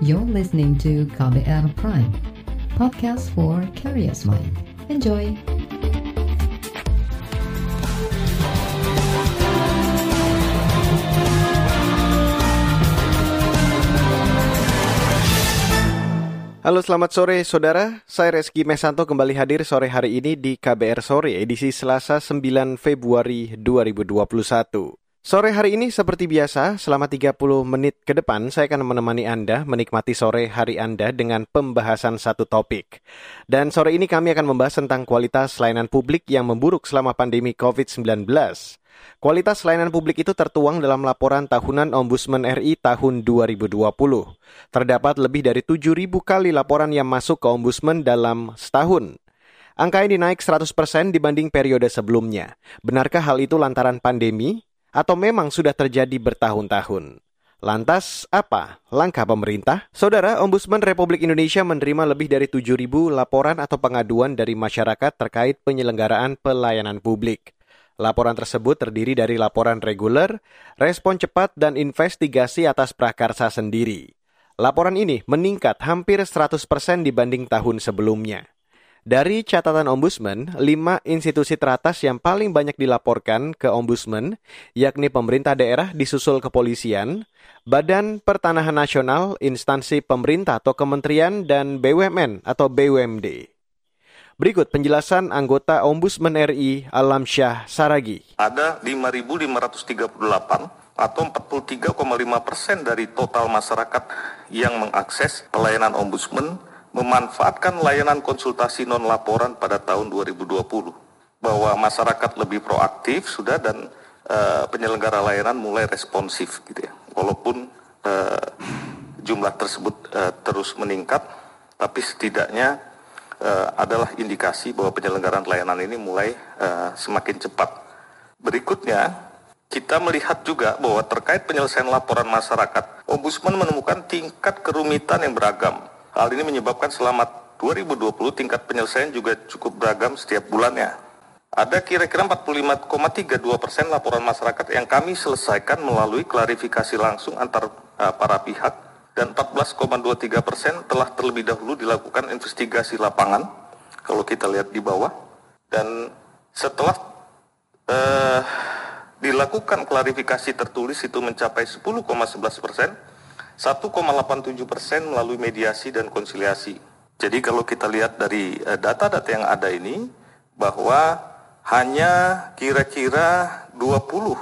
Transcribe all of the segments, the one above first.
You're listening to KBR Prime, podcast for curious mind. Enjoy! Halo selamat sore saudara, saya Reski Mesanto kembali hadir sore hari ini di KBR Sore edisi Selasa 9 Februari 2021. Sore hari ini seperti biasa, selama 30 menit ke depan saya akan menemani Anda menikmati sore hari Anda dengan pembahasan satu topik. Dan sore ini kami akan membahas tentang kualitas layanan publik yang memburuk selama pandemi COVID-19. Kualitas layanan publik itu tertuang dalam laporan tahunan Ombudsman RI tahun 2020. Terdapat lebih dari 7.000 kali laporan yang masuk ke Ombudsman dalam setahun. Angka ini naik 100% dibanding periode sebelumnya. Benarkah hal itu lantaran pandemi? Atau memang sudah terjadi bertahun-tahun? Lantas, apa langkah pemerintah? Saudara, Ombudsman Republik Indonesia menerima lebih dari 7.000 laporan atau pengaduan dari masyarakat terkait penyelenggaraan pelayanan publik. Laporan tersebut terdiri dari laporan reguler, respon cepat, dan investigasi atas prakarsa sendiri. Laporan ini meningkat hampir 100% dibanding tahun sebelumnya. Dari catatan Ombudsman, lima institusi teratas yang paling banyak dilaporkan ke Ombudsman, yakni pemerintah daerah disusul kepolisian, Badan Pertanahan Nasional, instansi pemerintah atau kementerian, dan BUMN atau BUMD. Berikut penjelasan anggota Ombudsman RI Alam Syah Saragi. Ada 5.538 atau 43,5 persen dari total masyarakat yang mengakses pelayanan ombudsman memanfaatkan layanan konsultasi non laporan pada tahun 2020 bahwa masyarakat lebih proaktif sudah dan uh, penyelenggara layanan mulai responsif gitu ya walaupun uh, jumlah tersebut uh, terus meningkat tapi setidaknya uh, adalah indikasi bahwa penyelenggaraan layanan ini mulai uh, semakin cepat. Berikutnya, kita melihat juga bahwa terkait penyelesaian laporan masyarakat, Ombudsman menemukan tingkat kerumitan yang beragam. Hal ini menyebabkan selama 2020 tingkat penyelesaian juga cukup beragam setiap bulannya. Ada kira-kira 45,32 persen laporan masyarakat yang kami selesaikan melalui klarifikasi langsung antar uh, para pihak dan 14,23 persen telah terlebih dahulu dilakukan investigasi lapangan kalau kita lihat di bawah dan setelah uh, dilakukan klarifikasi tertulis itu mencapai 10,11 persen 1,87 persen melalui mediasi dan konsiliasi. Jadi kalau kita lihat dari data-data yang ada ini bahwa hanya kira-kira 20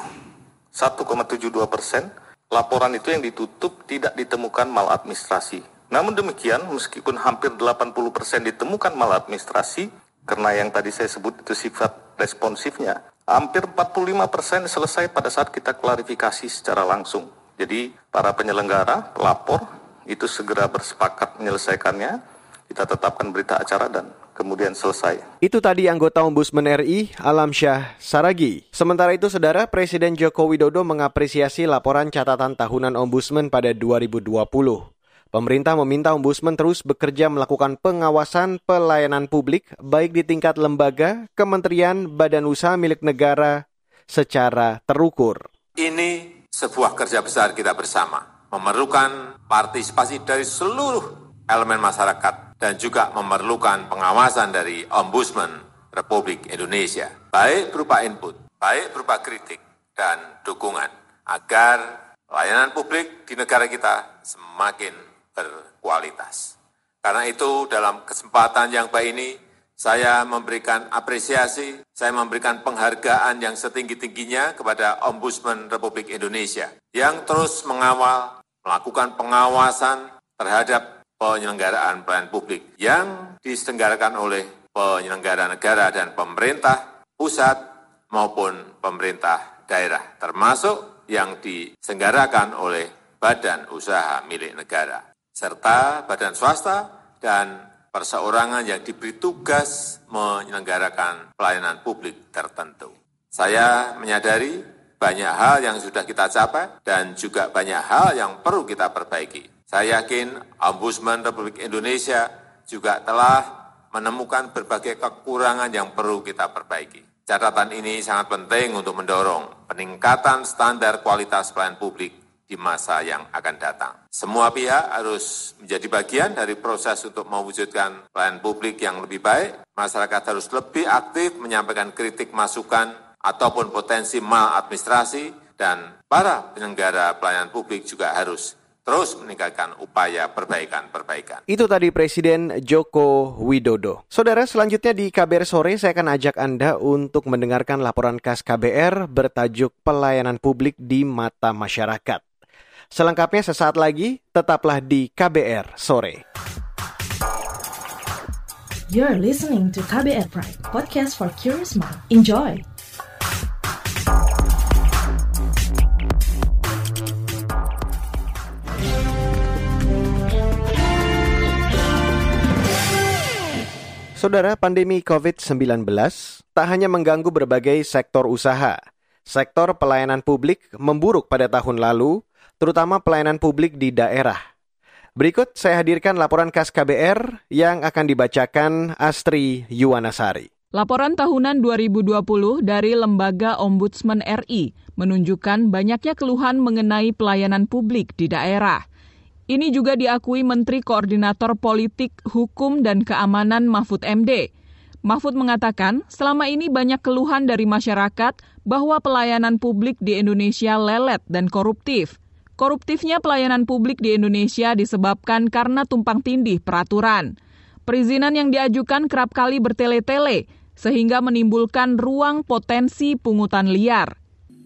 1,72 persen laporan itu yang ditutup tidak ditemukan maladministrasi. Namun demikian, meskipun hampir 80 persen ditemukan maladministrasi, karena yang tadi saya sebut itu sifat responsifnya, hampir 45 persen selesai pada saat kita klarifikasi secara langsung. Jadi para penyelenggara, pelapor, itu segera bersepakat menyelesaikannya, kita tetapkan berita acara dan kemudian selesai. Itu tadi anggota Ombudsman RI Alam Syah Saragi. Sementara itu, Saudara Presiden Joko Widodo mengapresiasi laporan catatan tahunan Ombudsman pada 2020. Pemerintah meminta Ombudsman terus bekerja melakukan pengawasan pelayanan publik baik di tingkat lembaga, kementerian, badan usaha milik negara secara terukur. Ini sebuah kerja besar kita bersama, memerlukan partisipasi dari seluruh elemen masyarakat dan juga memerlukan pengawasan dari Ombudsman Republik Indonesia, baik berupa input, baik berupa kritik, dan dukungan, agar layanan publik di negara kita semakin berkualitas. Karena itu dalam kesempatan yang baik ini, saya memberikan apresiasi, saya memberikan penghargaan yang setinggi-tingginya kepada Ombudsman Republik Indonesia yang terus mengawal, melakukan pengawasan terhadap penyelenggaraan pelayanan publik yang diselenggarakan oleh penyelenggara negara dan pemerintah pusat maupun pemerintah daerah, termasuk yang diselenggarakan oleh badan usaha milik negara serta badan swasta dan perseorangan yang diberi tugas menyelenggarakan pelayanan publik tertentu. Saya menyadari banyak hal yang sudah kita capai dan juga banyak hal yang perlu kita perbaiki. Saya yakin Ombudsman Republik Indonesia juga telah menemukan berbagai kekurangan yang perlu kita perbaiki. Catatan ini sangat penting untuk mendorong peningkatan standar kualitas pelayanan publik di masa yang akan datang. Semua pihak harus menjadi bagian dari proses untuk mewujudkan pelayanan publik yang lebih baik. Masyarakat harus lebih aktif menyampaikan kritik masukan ataupun potensi maladministrasi dan para penyelenggara pelayanan publik juga harus terus meningkatkan upaya perbaikan-perbaikan. Itu tadi Presiden Joko Widodo. Saudara, selanjutnya di KBR Sore saya akan ajak Anda untuk mendengarkan laporan khas KBR bertajuk Pelayanan Publik di Mata Masyarakat. Selengkapnya sesaat lagi, tetaplah di KBR Sore. You're listening to KBR Pride, podcast for curious mind. Enjoy! Saudara, pandemi COVID-19 tak hanya mengganggu berbagai sektor usaha. Sektor pelayanan publik memburuk pada tahun lalu, terutama pelayanan publik di daerah. Berikut saya hadirkan laporan khas KBR yang akan dibacakan Astri Yuwanasari. Laporan tahunan 2020 dari Lembaga Ombudsman RI menunjukkan banyaknya keluhan mengenai pelayanan publik di daerah. Ini juga diakui Menteri Koordinator Politik, Hukum, dan Keamanan Mahfud MD. Mahfud mengatakan, selama ini banyak keluhan dari masyarakat bahwa pelayanan publik di Indonesia lelet dan koruptif. Koruptifnya pelayanan publik di Indonesia disebabkan karena tumpang tindih peraturan. Perizinan yang diajukan kerap kali bertele-tele, sehingga menimbulkan ruang potensi pungutan liar.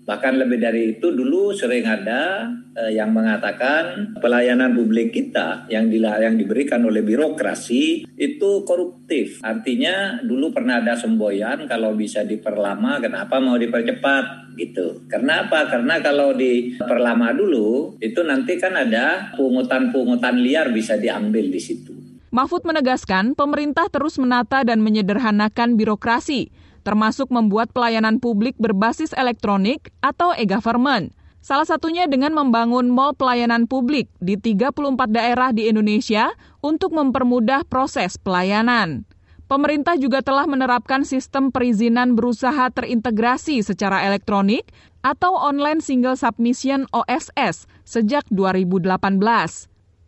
Bahkan lebih dari itu dulu sering ada eh, yang mengatakan pelayanan publik kita yang di, yang diberikan oleh birokrasi itu koruptif. Artinya dulu pernah ada semboyan kalau bisa diperlama kenapa mau dipercepat gitu. Karena apa? Karena kalau diperlama dulu itu nanti kan ada pungutan-pungutan liar bisa diambil di situ. Mahfud menegaskan pemerintah terus menata dan menyederhanakan birokrasi termasuk membuat pelayanan publik berbasis elektronik atau e-government. Salah satunya dengan membangun mall pelayanan publik di 34 daerah di Indonesia untuk mempermudah proses pelayanan. Pemerintah juga telah menerapkan sistem perizinan berusaha terintegrasi secara elektronik atau online single submission OSS sejak 2018.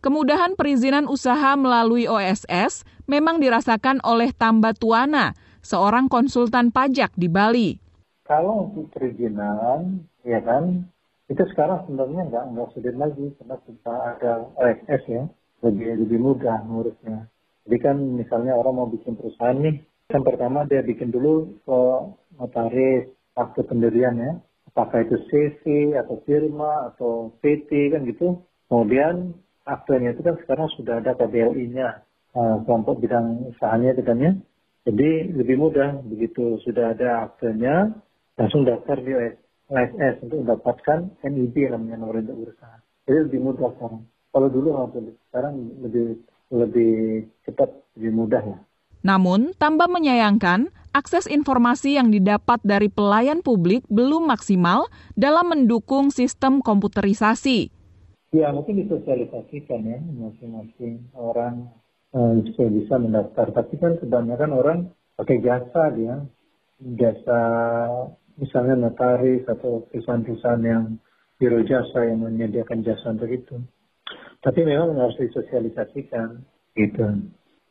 Kemudahan perizinan usaha melalui OSS memang dirasakan oleh Tambatuana, seorang konsultan pajak di Bali. Kalau untuk perizinan, ya kan, itu sekarang sebenarnya nggak nggak sulit lagi karena kita ada OSS ya, lebih lebih mudah ngurusnya. Jadi kan misalnya orang mau bikin perusahaan nih, kan pertama dia bikin dulu ke notaris akte pendirian ya, apakah itu CC atau firma atau PT kan gitu. Kemudian aktenya itu kan sekarang sudah ada KBLI-nya, uh, kelompok bidang usahanya itu kan ya. Jadi lebih mudah begitu sudah ada aktenya langsung daftar di OSS untuk mendapatkan NIB namanya nomor induk berusaha. Jadi lebih mudah sekarang. Kalau dulu nggak sekarang lebih lebih cepat, lebih mudah ya. Namun, tambah menyayangkan, akses informasi yang didapat dari pelayan publik belum maksimal dalam mendukung sistem komputerisasi. Ya, mungkin disosialisasikan ya, masing-masing orang supaya bisa mendaftar. Tapi kan kebanyakan orang pakai jasa dia, jasa misalnya notaris atau perusahaan-perusahaan yang biro jasa yang menyediakan jasa untuk itu. Tapi memang harus disosialisasikan gitu.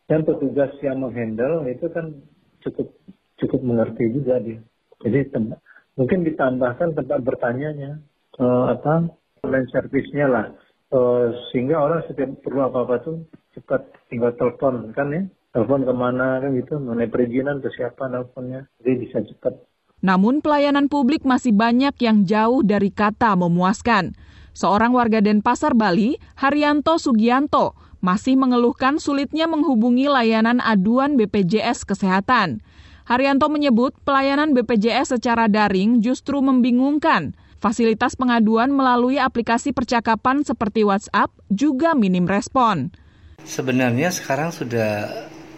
Dan petugas yang menghandle itu kan cukup cukup mengerti juga dia. Jadi mungkin ditambahkan tempat bertanyanya uh, apa online service-nya lah uh, sehingga orang setiap perlu apa-apa tuh cepat tinggal telepon kan ya telepon ke mana kan gitu mengenai perizinan ke siapa teleponnya jadi bisa cepat namun pelayanan publik masih banyak yang jauh dari kata memuaskan. Seorang warga Denpasar, Bali, Haryanto Sugianto, masih mengeluhkan sulitnya menghubungi layanan aduan BPJS Kesehatan. Haryanto menyebut pelayanan BPJS secara daring justru membingungkan. Fasilitas pengaduan melalui aplikasi percakapan seperti WhatsApp juga minim respon. Sebenarnya sekarang sudah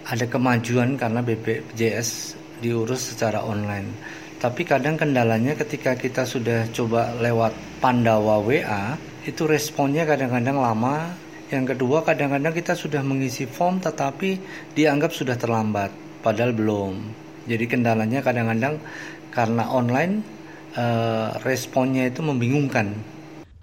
ada kemajuan karena BPJS diurus secara online. Tapi kadang kendalanya ketika kita sudah coba lewat Pandawa WA, itu responnya kadang-kadang lama. Yang kedua kadang-kadang kita sudah mengisi form tetapi dianggap sudah terlambat, padahal belum. Jadi kendalanya kadang-kadang karena online eh, responnya itu membingungkan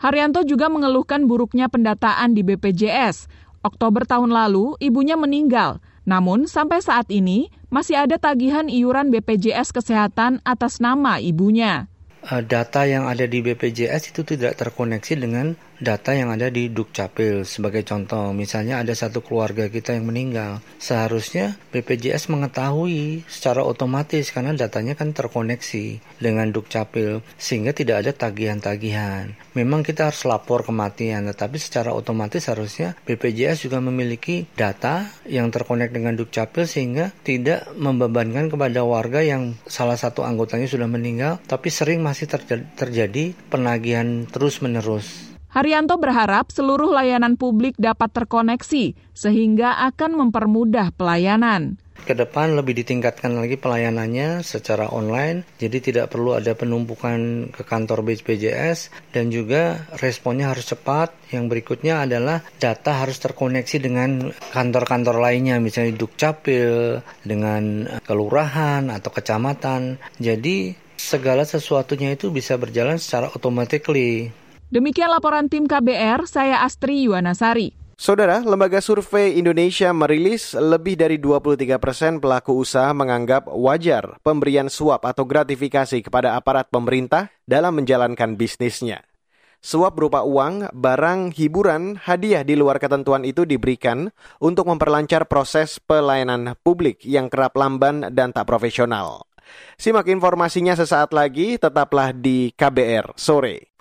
Haryanto juga mengeluhkan buruknya pendataan di BPJS. Oktober tahun lalu, ibunya meninggal. Namun, sampai saat ini masih ada tagihan iuran BPJS Kesehatan atas nama ibunya. Eh, data yang ada di BPJS itu tidak terkoneksi dengan data yang ada di Dukcapil. Sebagai contoh, misalnya ada satu keluarga kita yang meninggal. Seharusnya BPJS mengetahui secara otomatis karena datanya kan terkoneksi dengan Dukcapil sehingga tidak ada tagihan-tagihan. Memang kita harus lapor kematian, tetapi secara otomatis harusnya BPJS juga memiliki data yang terkonek dengan Dukcapil sehingga tidak membebankan kepada warga yang salah satu anggotanya sudah meninggal tapi sering masih terjadi penagihan terus-menerus. Haryanto berharap seluruh layanan publik dapat terkoneksi sehingga akan mempermudah pelayanan. Ke depan lebih ditingkatkan lagi pelayanannya secara online, jadi tidak perlu ada penumpukan ke kantor BPJS dan juga responnya harus cepat. Yang berikutnya adalah data harus terkoneksi dengan kantor-kantor lainnya, misalnya Dukcapil, dengan kelurahan atau kecamatan. Jadi segala sesuatunya itu bisa berjalan secara automatically. Demikian laporan tim KBR, saya Astri Yuwanasari. Saudara, Lembaga Survei Indonesia merilis lebih dari 23 persen pelaku usaha menganggap wajar pemberian suap atau gratifikasi kepada aparat pemerintah dalam menjalankan bisnisnya. Suap berupa uang, barang, hiburan, hadiah di luar ketentuan itu diberikan untuk memperlancar proses pelayanan publik yang kerap lamban dan tak profesional. Simak informasinya sesaat lagi, tetaplah di KBR sore.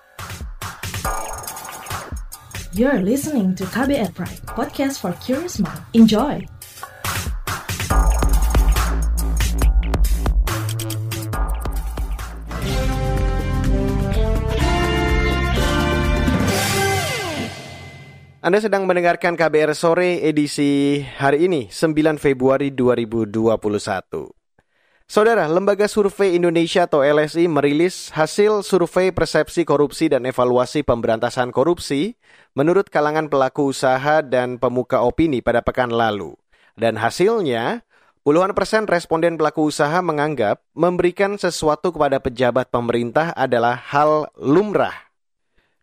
You're listening to KBR Pride, podcast for curious mind. Enjoy! Anda sedang mendengarkan KBR Sore edisi hari ini, 9 Februari 2021. Saudara, Lembaga Survei Indonesia atau LSI merilis hasil survei persepsi korupsi dan evaluasi pemberantasan korupsi menurut kalangan pelaku usaha dan pemuka opini pada pekan lalu. Dan hasilnya, puluhan persen responden pelaku usaha menganggap memberikan sesuatu kepada pejabat pemerintah adalah hal lumrah.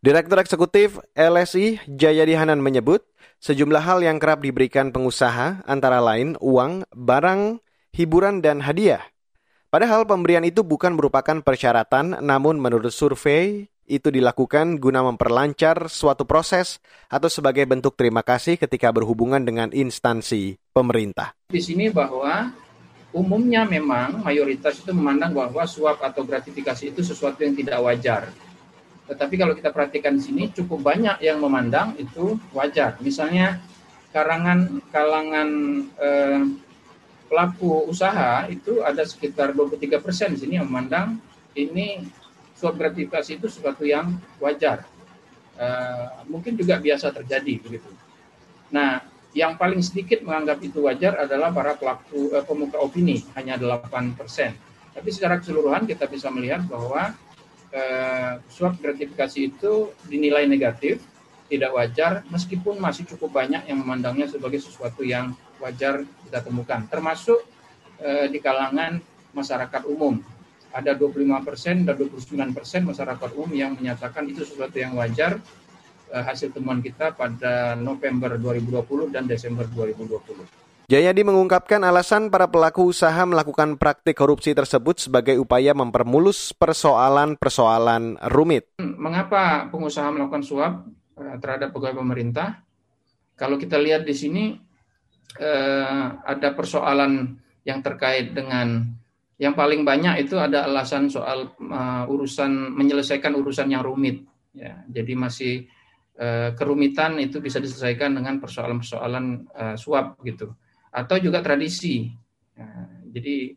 Direktur Eksekutif LSI Jayadi Hanan menyebut, sejumlah hal yang kerap diberikan pengusaha antara lain uang, barang, hiburan, dan hadiah – Padahal pemberian itu bukan merupakan persyaratan, namun menurut survei itu dilakukan guna memperlancar suatu proses atau sebagai bentuk terima kasih ketika berhubungan dengan instansi pemerintah. Di sini bahwa umumnya memang mayoritas itu memandang bahwa suap atau gratifikasi itu sesuatu yang tidak wajar. Tetapi kalau kita perhatikan di sini cukup banyak yang memandang itu wajar. Misalnya karangan kalangan eh, pelaku usaha itu ada sekitar 23 persen di sini yang memandang ini suap gratifikasi itu sesuatu yang wajar. Uh, mungkin juga biasa terjadi begitu. Nah, yang paling sedikit menganggap itu wajar adalah para pelaku uh, pemuka opini, hanya 8 persen. Tapi secara keseluruhan kita bisa melihat bahwa uh, suap gratifikasi itu dinilai negatif, tidak wajar, meskipun masih cukup banyak yang memandangnya sebagai sesuatu yang wajar kita temukan, termasuk eh, di kalangan masyarakat umum. Ada 25 persen dan 29 persen masyarakat umum yang menyatakan itu sesuatu yang wajar eh, hasil temuan kita pada November 2020 dan Desember 2020. Jayadi mengungkapkan alasan para pelaku usaha melakukan praktik korupsi tersebut sebagai upaya mempermulus persoalan-persoalan rumit. Mengapa pengusaha melakukan suap eh, terhadap pegawai pemerintah? Kalau kita lihat di sini eh, ada persoalan yang terkait dengan yang paling banyak itu ada alasan soal uh, urusan menyelesaikan urusan yang rumit ya. Jadi masih uh, kerumitan itu bisa diselesaikan dengan persoalan-persoalan uh, suap gitu. Atau juga tradisi ya, jadi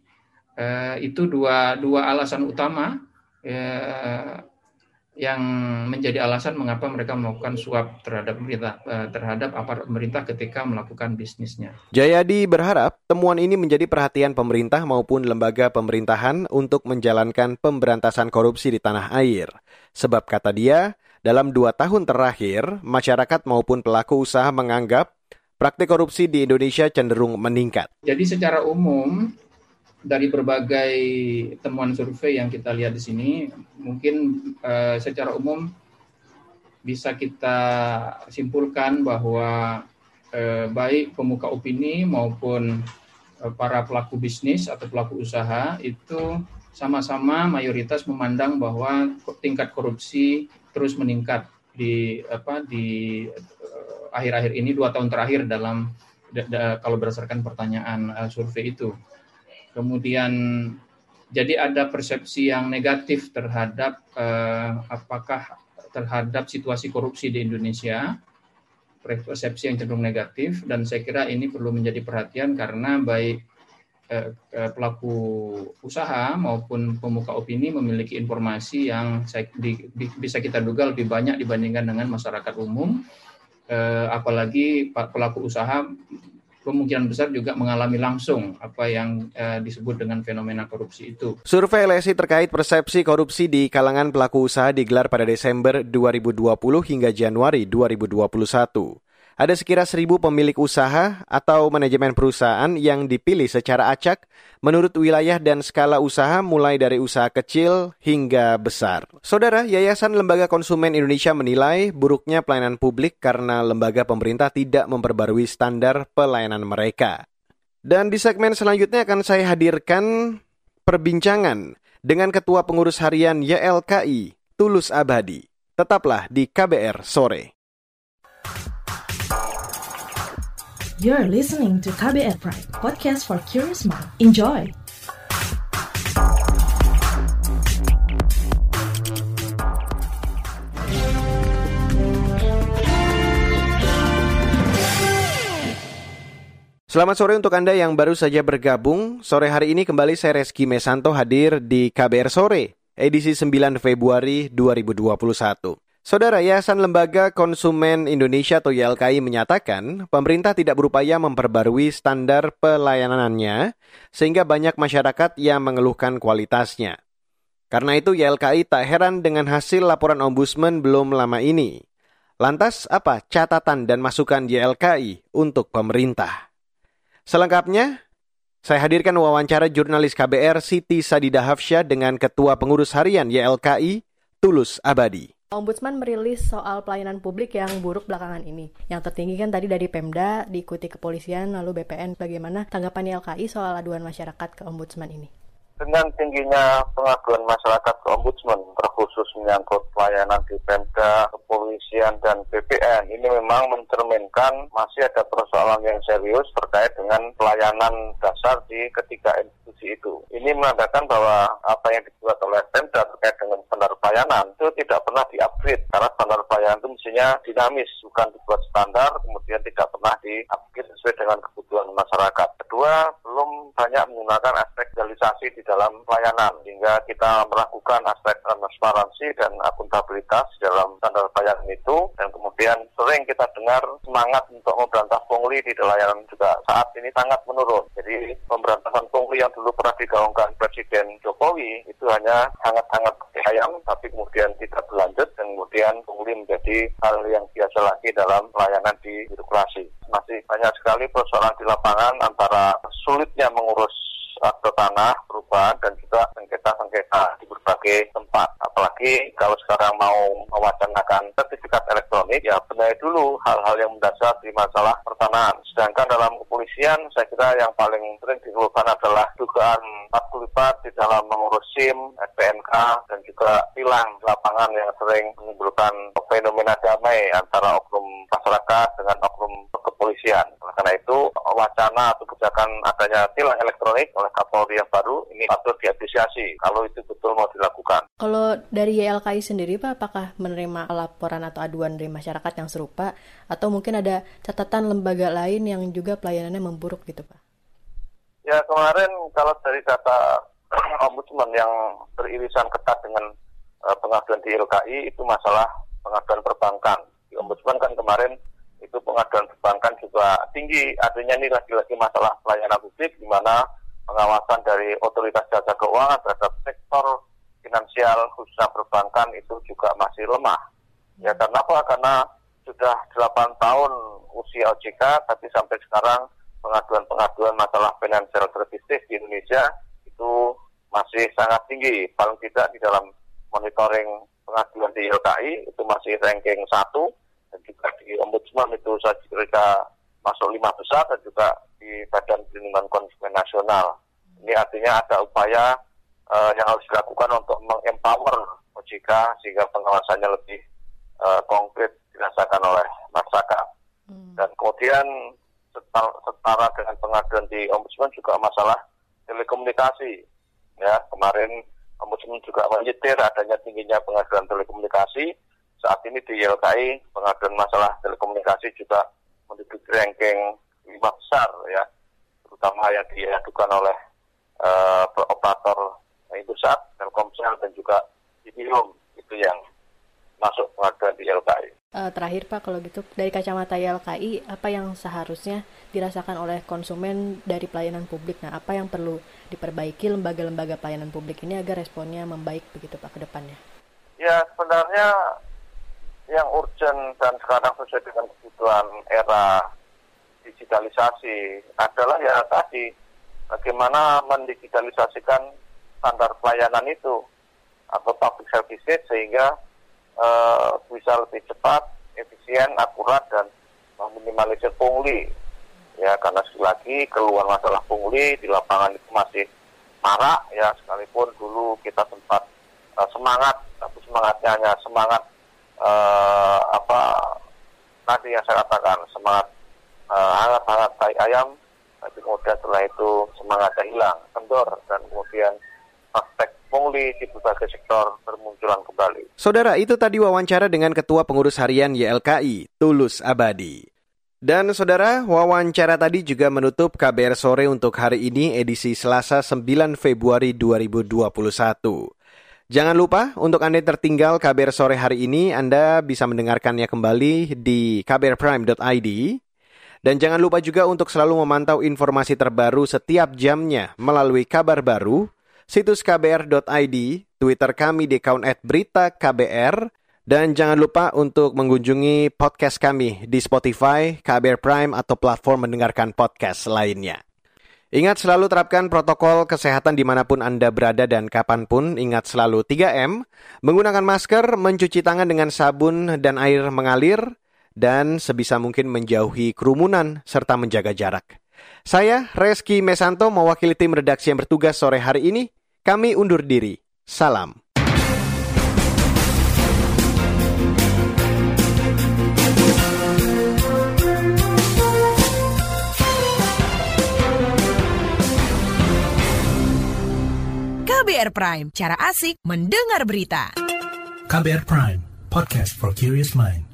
uh, itu dua dua alasan utama ya, yang menjadi alasan mengapa mereka melakukan suap terhadap pemerintah eh, terhadap aparat pemerintah ketika melakukan bisnisnya. Jayadi berharap temuan ini menjadi perhatian pemerintah maupun lembaga pemerintahan untuk menjalankan pemberantasan korupsi di tanah air. Sebab kata dia, dalam dua tahun terakhir, masyarakat maupun pelaku usaha menganggap praktik korupsi di Indonesia cenderung meningkat. Jadi secara umum dari berbagai temuan survei yang kita lihat di sini, mungkin uh, secara umum bisa kita simpulkan bahwa eh, baik pemuka opini maupun eh, para pelaku bisnis atau pelaku usaha itu sama-sama mayoritas memandang bahwa tingkat korupsi terus meningkat di apa di akhir-akhir ini dua tahun terakhir dalam da, da, kalau berdasarkan pertanyaan uh, survei itu. Kemudian jadi ada persepsi yang negatif terhadap uh, apakah terhadap situasi korupsi di Indonesia, persepsi yang cenderung negatif, dan saya kira ini perlu menjadi perhatian karena baik eh, pelaku usaha maupun pemuka opini memiliki informasi yang saya, di, bisa kita duga lebih banyak dibandingkan dengan masyarakat umum, eh, apalagi pelaku usaha kemungkinan besar juga mengalami langsung apa yang uh, disebut dengan fenomena korupsi itu. Survei LSI terkait persepsi korupsi di kalangan pelaku usaha digelar pada Desember 2020 hingga Januari 2021. Ada sekira seribu pemilik usaha atau manajemen perusahaan yang dipilih secara acak menurut wilayah dan skala usaha mulai dari usaha kecil hingga besar. Saudara, Yayasan Lembaga Konsumen Indonesia menilai buruknya pelayanan publik karena lembaga pemerintah tidak memperbarui standar pelayanan mereka. Dan di segmen selanjutnya akan saya hadirkan perbincangan dengan Ketua Pengurus Harian YLKI, Tulus Abadi. Tetaplah di KBR sore. You're listening to KBR Pride, podcast for curious mind. Enjoy! Selamat sore untuk Anda yang baru saja bergabung. Sore hari ini kembali saya Reski Mesanto hadir di KBR Sore, edisi 9 Februari 2021. Saudara Yayasan Lembaga Konsumen Indonesia atau YLKI menyatakan pemerintah tidak berupaya memperbarui standar pelayanannya sehingga banyak masyarakat yang mengeluhkan kualitasnya. Karena itu YLKI tak heran dengan hasil laporan ombudsman belum lama ini. Lantas apa catatan dan masukan YLKI untuk pemerintah? Selengkapnya, saya hadirkan wawancara jurnalis KBR Siti Sadida Hafsyah dengan Ketua Pengurus Harian YLKI, Tulus Abadi. Ombudsman merilis soal pelayanan publik yang buruk belakangan ini. Yang tertinggi kan tadi dari Pemda, diikuti kepolisian, lalu BPN. Bagaimana tanggapan YLKI soal aduan masyarakat ke Ombudsman ini? Dengan tingginya pengaduan masyarakat ke Ombudsman, terkhusus menyangkut pelayanan di Pemda, kepolisian, dan BPN, ini memang mencerminkan masih ada persoalan yang serius terkait dengan pelayanan dasar di ketiga institusi itu. Ini menandakan bahwa apa yang dibuat oleh Pemda terkait dengan standar pelayanan itu tidak pernah di-upgrade karena standar pelayanan itu mestinya dinamis, bukan dibuat standar kemudian tidak pernah di-upgrade sesuai dengan kebutuhan masyarakat. Kedua, belum banyak menggunakan aspek realisasi di dalam pelayanan sehingga kita melakukan aspek transparansi dan akuntabilitas dalam standar pelayanan itu dan kemudian sering kita dengar semangat untuk memberantas pungli di layanan juga saat ini sangat menurun. Jadi pemberantasan pungli yang dulu pernah digaungkan Presiden Jokowi itu hanya sangat-sangat sayang tapi kemudian tidak berlanjut dan kemudian pungli menjadi hal yang biasa lagi dalam pelayanan di birokrasi. Masih banyak sekali persoalan di lapangan antara sulitnya mengurus akte tanah perubahan dan juga sengketa-sengketa di berbagai tempat. Apalagi kalau sekarang mau mewacanakan sertifikat elektronik, ya benahi dulu hal-hal yang mendasar di masalah pertanahan. Sedangkan dalam kepolisian, saya kira yang paling sering dikeluhkan adalah dugaan lipat di dalam mengurus SIM, SPNK, dan juga tilang lapangan yang sering menimbulkan fenomena damai antara oknum masyarakat dengan oknum kepolisian. Karena itu, wacana atau kebijakan adanya tilang elektronik oleh Kapolri yang baru ini patut diapresiasi kalau itu betul mau dilakukan. Kalau dari YLKI sendiri Pak, apakah menerima laporan atau aduan dari masyarakat yang serupa atau mungkin ada catatan lembaga lain yang juga pelayanannya memburuk gitu Pak? Ya kemarin kalau dari data ombudsman yang beririsan ketat dengan uh, pengaduan di YLKI itu masalah pengaduan perbankan. Di ombudsman kan kemarin itu pengaduan perbankan juga tinggi. Artinya ini lagi-lagi masalah pelayanan publik di mana pengawasan dari otoritas jasa keuangan terhadap sektor finansial khususnya perbankan itu juga masih lemah. Ya karena apa? Karena sudah 8 tahun usia OJK tapi sampai sekarang pengaduan-pengaduan masalah financial services di Indonesia itu masih sangat tinggi. Paling tidak di dalam monitoring pengaduan di YLKI itu masih ranking satu dan juga di Ombudsman itu saya kira masuk lima besar dan juga di Badan Perlindungan Konsumen Nasional. Ini artinya ada upaya uh, yang harus dilakukan untuk mengempower OJK sehingga pengawasannya lebih uh, konkret dirasakan oleh masyarakat. Hmm. Dan kemudian setara, setara dengan pengaduan di Ombudsman juga masalah telekomunikasi. Ya, kemarin Ombudsman juga menyetir adanya tingginya pengaduan telekomunikasi. Saat ini di YLKI pengaduan masalah telekomunikasi juga menduduki ranking lima besar ya, terutama yang diadukan oleh uh, operator Indosat, Telkomsel dan juga Indihome itu yang masuk pengaduan di YLKI. Uh, terakhir Pak, kalau gitu dari kacamata YLKI, apa yang seharusnya dirasakan oleh konsumen dari pelayanan publik? Nah, apa yang perlu diperbaiki lembaga-lembaga pelayanan publik ini agar responnya membaik begitu Pak ke depannya? Ya, sebenarnya yang urgent dan sekarang sesuai dengan kebutuhan era digitalisasi adalah ya tadi bagaimana mendigitalisasikan standar pelayanan itu atau public services sehingga uh, bisa lebih cepat, efisien, akurat dan meminimalisir pungli. Ya karena sekali lagi keluar masalah pungli di lapangan itu masih marak ya sekalipun dulu kita sempat uh, semangat tapi semangatnya hanya semangat uh, apa tadi yang saya katakan semangat uh, hangat-hangat tai ayam tapi kemudian setelah itu semangatnya hilang kendor dan kemudian praktek pungli di berbagai sektor bermunculan kembali. Saudara, itu tadi wawancara dengan Ketua Pengurus Harian YLKI, Tulus Abadi. Dan saudara, wawancara tadi juga menutup KBR sore untuk hari ini edisi Selasa 9 Februari 2021. Jangan lupa untuk Anda tertinggal KBR sore hari ini, Anda bisa mendengarkannya kembali di kbrprime.id. Dan jangan lupa juga untuk selalu memantau informasi terbaru setiap jamnya melalui kabar baru, situs kbr.id, Twitter kami di account @berita_kbr, dan jangan lupa untuk mengunjungi podcast kami di Spotify, KBR Prime, atau platform mendengarkan podcast lainnya. Ingat selalu terapkan protokol kesehatan di mana pun Anda berada dan kapan pun. Ingat selalu 3M, menggunakan masker, mencuci tangan dengan sabun dan air mengalir, dan sebisa mungkin menjauhi kerumunan serta menjaga jarak. Saya, Reski Mesanto, mewakili tim redaksi yang bertugas sore hari ini. Kami undur diri. Salam. KBR Prime, cara asik mendengar berita. KBR Prime, podcast for curious mind.